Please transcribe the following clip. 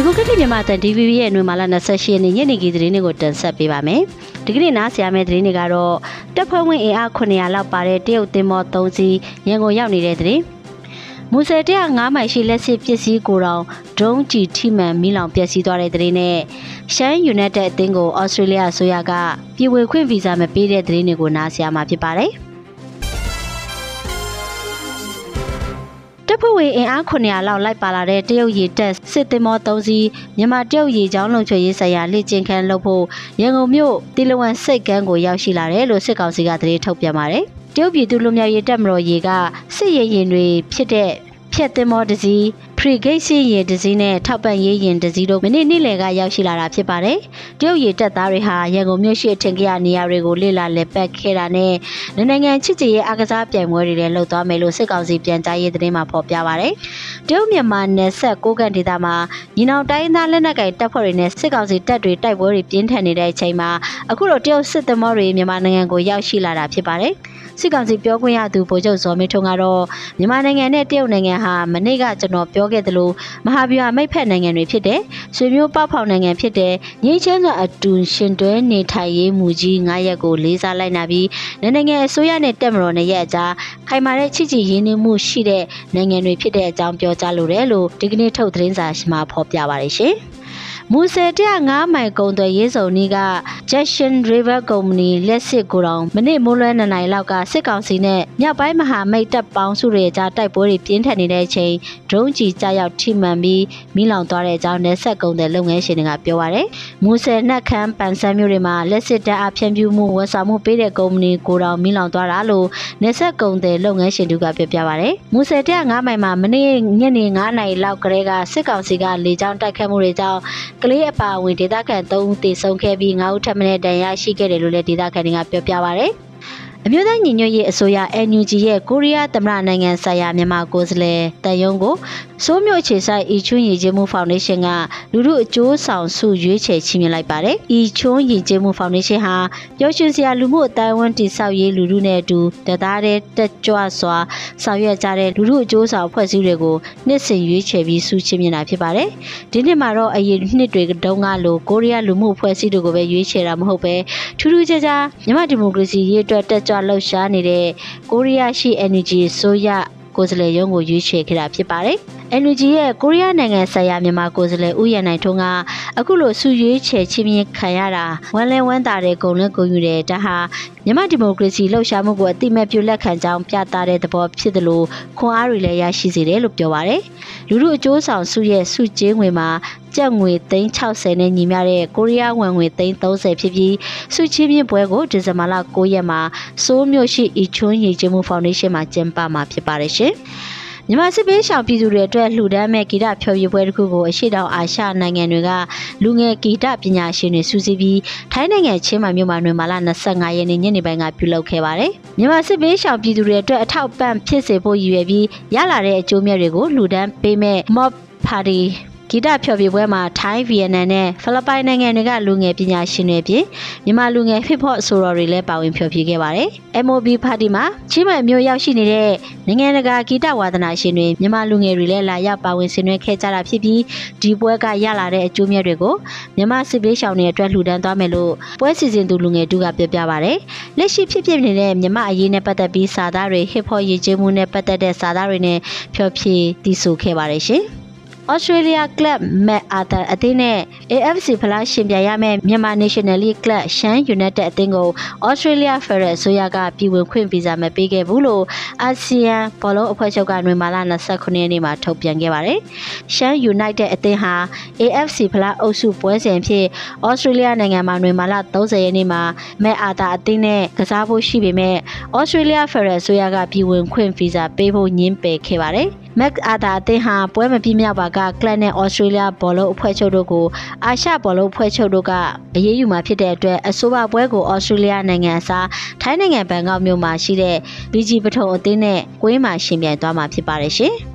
ဒီမိုကရက်တစ်မြန်မာတန် DVB ရဲ့နှွေမာလာ28ရက်နေ့ညနေခင်းသတင်းတွေကိုတင်ဆက်ပေးပါမယ်။ဒီကနေ့နားဆရာမယ့်သတင်းတွေကတော့တပ်ဖွဲ့ဝင်အင်အား900လောက်ပါတဲ့တရုတ်သင်္ဘော3စီးရန်ကုန်ရောက်နေတဲ့သတင်း။မူဆယ်105မိုင်ရှိလက်စစ်ပစ္စည်းကိုတောင်ဒုံးကြည်ထိမှန်မိလောင်ပျက်စီးသွားတဲ့သတင်းနဲ့ရှမ်းယူနိုက်တက်အသင်းကိုဩစတြေးလျအစိုးရကပြည်ဝင်ခွင့်ဗီဇာမပေးတဲ့သတင်းတွေကိုနားဆရာမှာဖြစ်ပါတယ်။ တပ်ဖွဲ့ဝင်အင်အား900လောက်လိုက်ပါလာတဲ့တရုတ်ရေတပ်စစ်သင်္ဘော3စီးမြန်မာတရုတ်ရေကြောင်းလုံခြုံရေးဆိုင်ရာလေ့ကျင့်ခန်းလုပ်ဖို့ရန်ကုန်မြို့တီလဝန်စိတ်ကမ်းကိုရောက်ရှိလာတယ်လို့စစ်ကောင်စီကသတင်းထုတ်ပြန်ပါတယ်။တရုတ်ပြည်သူ့လူမျိုးရေးတပ်မတော်ရေကစစ်ရေးရင်တွေဖြစ်တဲ့ဖြက်သင်္ဘောတစ်စီး ဖရီဂိတ်စီရင်တစ်စီးနဲ့ထောက်ပံ့ရေးရင်တစ်စီးတို့မိနစ်နေ့လယ်ကရောက်ရှိလာတာဖြစ်ပါတယ်။တရုတ်ရေတပ်သားတွေဟာရန်ကုန်မြို့ရှိအထင်ကြီးနေရာတွေကိုလေ့လာလက်ပတ်ခဲ့တာနဲ့နိုင်ငံချစ်ကြည်ရေးအားကစားပြိုင်ပွဲတွေလည်းလှုပ်သွားမယ်လို့စစ်ကောင်စီပြန်ကြားရေးသတင်းမှာဖော်ပြပါတယ်။တရုတ်မြန်မာနယ်စပ်ကိုကန်ဒေသမှာညီနောင်တိုင်းသားလက်နက်ကိုင်တပ်ဖွဲ့တွေနဲ့စစ်ကောင်စီတပ်တွေတိုက်ပွဲတွေပြင်းထန်နေတဲ့အချိန်မှာအခုတော့တရုတ်စစ်သမောတွေမြန်မာနိုင်ငံကိုရောက်ရှိလာတာဖြစ်ပါတယ်။ စစ်ကောင်စီပြောခွင့်ရသူဗိုလ်ချုပ်ဇော်မင်းထွန်းကတော့မြန်မာနိုင်ငံနဲ့တရုတ်နိုင်ငံဟာမနေ့ကကျွန်တော်ပြောခဲ့သလိုမဟာဗျူဟာမိတ်ဖက်နိုင်ငံတွေဖြစ်တဲ့ဆွေမျိုးပေါဖောင်နိုင်ငံဖြစ်တဲ့ငြိမ်းချမ်းစွာအတူရှင်တွဲနေထိုင်ရေးမူကြီး9ရက်ကိုလေးစားလိုက်နာပြီးနိုင်ငံအစိုးရနဲ့တက်မတော်နဲ့ရဲ့အကြားခိုင်မာတဲ့ချစ်ကြည်ရင်းနှီးမှုရှိတဲ့နိုင်ငံတွေဖြစ်တဲ့အကြောင်းပြောကြားလိုတယ်လို့ဒီကနေ့ထုတ်သတင်းစာမှာဖော်ပြပါတယ်ရှင်။ မူဆယ်105မိုင်ကုံသွယ်ရေးစုံနီးက Jackson River Company လက်စစ်ကိုတောင်မနေ့မိုးလွဲ2နိုင်လောက်ကစစ်ကောင်စီနဲ့မြောက်ပိုင်းမဟာမိတ်တပ်ပေါင်းစုတွေကြားတိုက်ပွဲတွေပြင်းထန်နေတဲ့အချိန်ဒရုန်းကြီးကြားရောက်ထိမှန်ပြီးမိလောင်သွားတဲ့အကြောင်းနယ်ဆက်ကုံတဲ့လုပ်ငန်းရှင်တွေကပြောပါရယ်မူဆယ်နှက်ခမ်းပန်ဆန်းမျိုးတွေမှာလက်စစ်တပ်အဖြန့်ပြူမှုဝန်ဆောင်မှုပေးတဲ့ကုမ္ပဏီကိုတောင်မိလောင်သွားတာလို့နယ်ဆက်ကုံတဲ့လုပ်ငန်းရှင်တို့ကပြောပြပါရယ်မူဆယ်105မိုင်မှာမနေ့ညနေ9နိုင်လောက်ကလေးကစစ်ကောင်စီကလေကြောင်းတိုက်ခတ်မှုတွေကြောင့်ကလေးအပါအဝင်ဒေသခံ3ဦးသေဆုံးခဲ့ပြီး9ဦးထပ်မံဒဏ်ရာရှိခဲ့တယ်လို့လည်းဒေသခံတွေကပြောပြပါဗျ။ အမျိုးသားညီညွတ်ရေးအစိုးရ NUG ရဲ့ကိုရီးယားသမ္မတနိုင်ငံဆိုင်ရာမြန်မာကိုယ်စားလှယ်တန်ယုံကိုစိုးမြို့ခြေဆိုင်အီချွန်းရည်ကျင်းမှုဖောင်ဒေးရှင်းကလူမှုအကျိုးဆောင်စုရွေးချယ်ချီးမြှင့်လိုက်ပါတယ်။အီချွန်းရည်ကျင်းမှုဖောင်ဒေးရှင်းဟာပျော်ရွှင်စရာလူမှုအတိုင်းအဝန်တည်ဆောက်ရေးလူမှုနဲ့အတူတသားတဲ့တက်ကြွစွာဆောင်ရွက်ကြတဲ့လူမှုအကျိုးဆောင်ဖွဲ့စည်းတွေကိုနှစ်စဉ်ရွေးချယ်ပြီးစုချီးမြှင့်တာဖြစ်ပါတယ်။ဒီနှစ်မှာတော့အရင်နှစ်တွေတုန်းကလိုကိုရီးယားလူမှုဖွဲ့စည်းတွေကိုပဲရွေးချယ်တာမဟုတ်ပဲထူးထူးခြားခြားမြန်မာဒီမိုကရေစီရေးအတွက်တက်ကြွလှုပ်ရှားနေတဲ့ကိုရီးယားရှိ Energy ဆိုရကိုယ်စားလှယ်ရုံးကိုရွေးချယ်ခဲ့တာဖြစ်ပါတယ်။ NUG ရဲ့ကိုရီးယားနိုင်ငံဆိုင်ရာမြန်မာကိုယ်စားလှယ်ဦးရန်နိုင်ထွန်းကအခုလိုစုရွေးချယ်ချင်းမြင်ခံရတာဝမ်းလဲဝမ်းသာတဲ့ဂုဏ်လက်ဂုဏ်ယူတဲ့ဒါဟာမြန်မာဒီမိုကရေစီလှုပ်ရှားမှုကိုအတိမတ်ပြုလက်ခံကြောင်းပြသတဲ့သဘောဖြစ်တယ်လို့ခွန်အားတွေလည်းရရှိစေတယ်လို့ပြောပါရယ်လူမှုအကျိုးဆောင်စုရဲ့စုကျင်းငွေမှာကျပ်ငွေ360နဲ့ညီမျှတဲ့ကိုရီးယားဝန်ငွေ330ဖြစ်ပြီးစုချင်းမြင့်ပွဲကိုဒီဇင်ဘာလ9ရက်မှာစိုးမြို့ရှိအီချွန်းရည်ကျင်းမှုဖောင်ဒေးရှင်းမှာကျင်းပမှာဖြစ်ပါတယ်ရှင်။ မြန်မာစစ်ပေးရှောင်ပြည်သူတွေအတွက်လှူဒန်းမဲ့ဂီတဖျော်ဖြေပွဲတစ်ခုကိုအရှိတောင်အာရှနိုင်ငံတွေကလူငယ်ဂီတပညာရှင်တွေစုစည်းပြီးထိုင်းနိုင်ငံချင်းမိုင်မြို့မှာနှွေမာလာ25ရက်နေ့ညနေပိုင်းကပြုလုပ်ခဲ့ပါတယ်။မြန်မာစစ်ပေးရှောင်ပြည်သူတွေအတွက်အထောက်ပံ့ဖြစ်စေဖို့ရည်ရွယ်ပြီးရလာတဲ့အကျိုးမြတ်တွေကိုလှူဒန်းပေးမဲ့ Mob Party ဂီတဖျော်ဖြေပွဲမှာထိုင်းဗီယက်နမ်နဲ့ဖိလစ်ပိုင်နိုင်ငံတွေကလူငယ်ပညာရှင်တွေပြင်မြန်မာလူငယ် hip hop ဆိုတော်တွေလည်းပါဝင်ဖျော်ဖြေခဲ့ပါတယ်။ MOB Party မှာချင်းမိုင်မျိုးရောက်ရှိနေတဲ့နိုင်ငံတကာဂီတဝါသနာရှင်တွေမြန်မာလူငယ်တွေလည်းလာရောက်ပါဝင်ဆင်နွှဲခဲ့ကြတာဖြစ်ပြီးဒီပွဲကရလာတဲ့အကျိုးမြတ်တွေကိုမြန်မာစစ်ပေးရှောင်တွေအတွက်လှူဒန်းသွားမယ်လို့ပွဲစီစဉ်သူလူငယ်တို့ကပြောပြပါတယ်။လက်ရှိဖြစ်ဖြစ်နေတဲ့မြန်မာအရေးနဲ့ပတ်သက်ပြီးစာသားတွေ hip hop ရည်ကျင်းမှုနဲ့ပတ်သက်တဲ့စာသားတွေနဲ့ဖျော်ဖြေတည်ဆိုခဲ့ပါတယ်ရှင်။ Australia Club Mac Arthur အသင်းနဲ့ AFC ဖလားရှင်ပြိုင်ရမယ့်မြန်မာ National League Club ရှမ်း United အသင်းကို Australia Federal အစိုးရကပြည်ဝင်ခွင့်ဗီဇာမပေးခဲ့ဘူးလို့အာဆီယံဘောလုံးအဖွဲ့ချုပ်ကနွေမာလာ29ရက်နေ့မှာထုတ်ပြန်ခဲ့ပါတယ်။ရှမ်း United အသင်းဟာ AFC ဖလားအုပ်စုပွဲစဉ်ဖြစ် Australia နိုင်ငံမှာနွေမာလာ30ရက်နေ့မှာ Mac Arthur အသင်းနဲ့ကစားဖို့ရှိပေမဲ့ Australia Federal အစိုးရကပြည်ဝင်ခွင့်ဗီဇာပေးဖို့ညှင်းပယ်ခဲ့ပါတယ်။ Mac Arthur အသင်းဟာပွဲမပြည့်မြောက်ပါကကလပ်နဲ့ဩစတြေးလျဘောလုံးအဖွဲ့ချုပ်တို့ကိုအာရှဘောလုံးအဖွဲ့ချုပ်တို့ကအရေးယူမှာဖြစ်တဲ့အတွက်အဆိုပါပွဲကိုဩစတြေးလျနိုင်ငံအစားထိုင်းနိုင်ငံဘန်ကောက်မြို့မှာရှိတဲ့ BG ပထုံအသင်းနဲ့ကွင်းမှာရှင်ပြိုင်သွားမှာဖြစ်ပါတယ်ရှင်။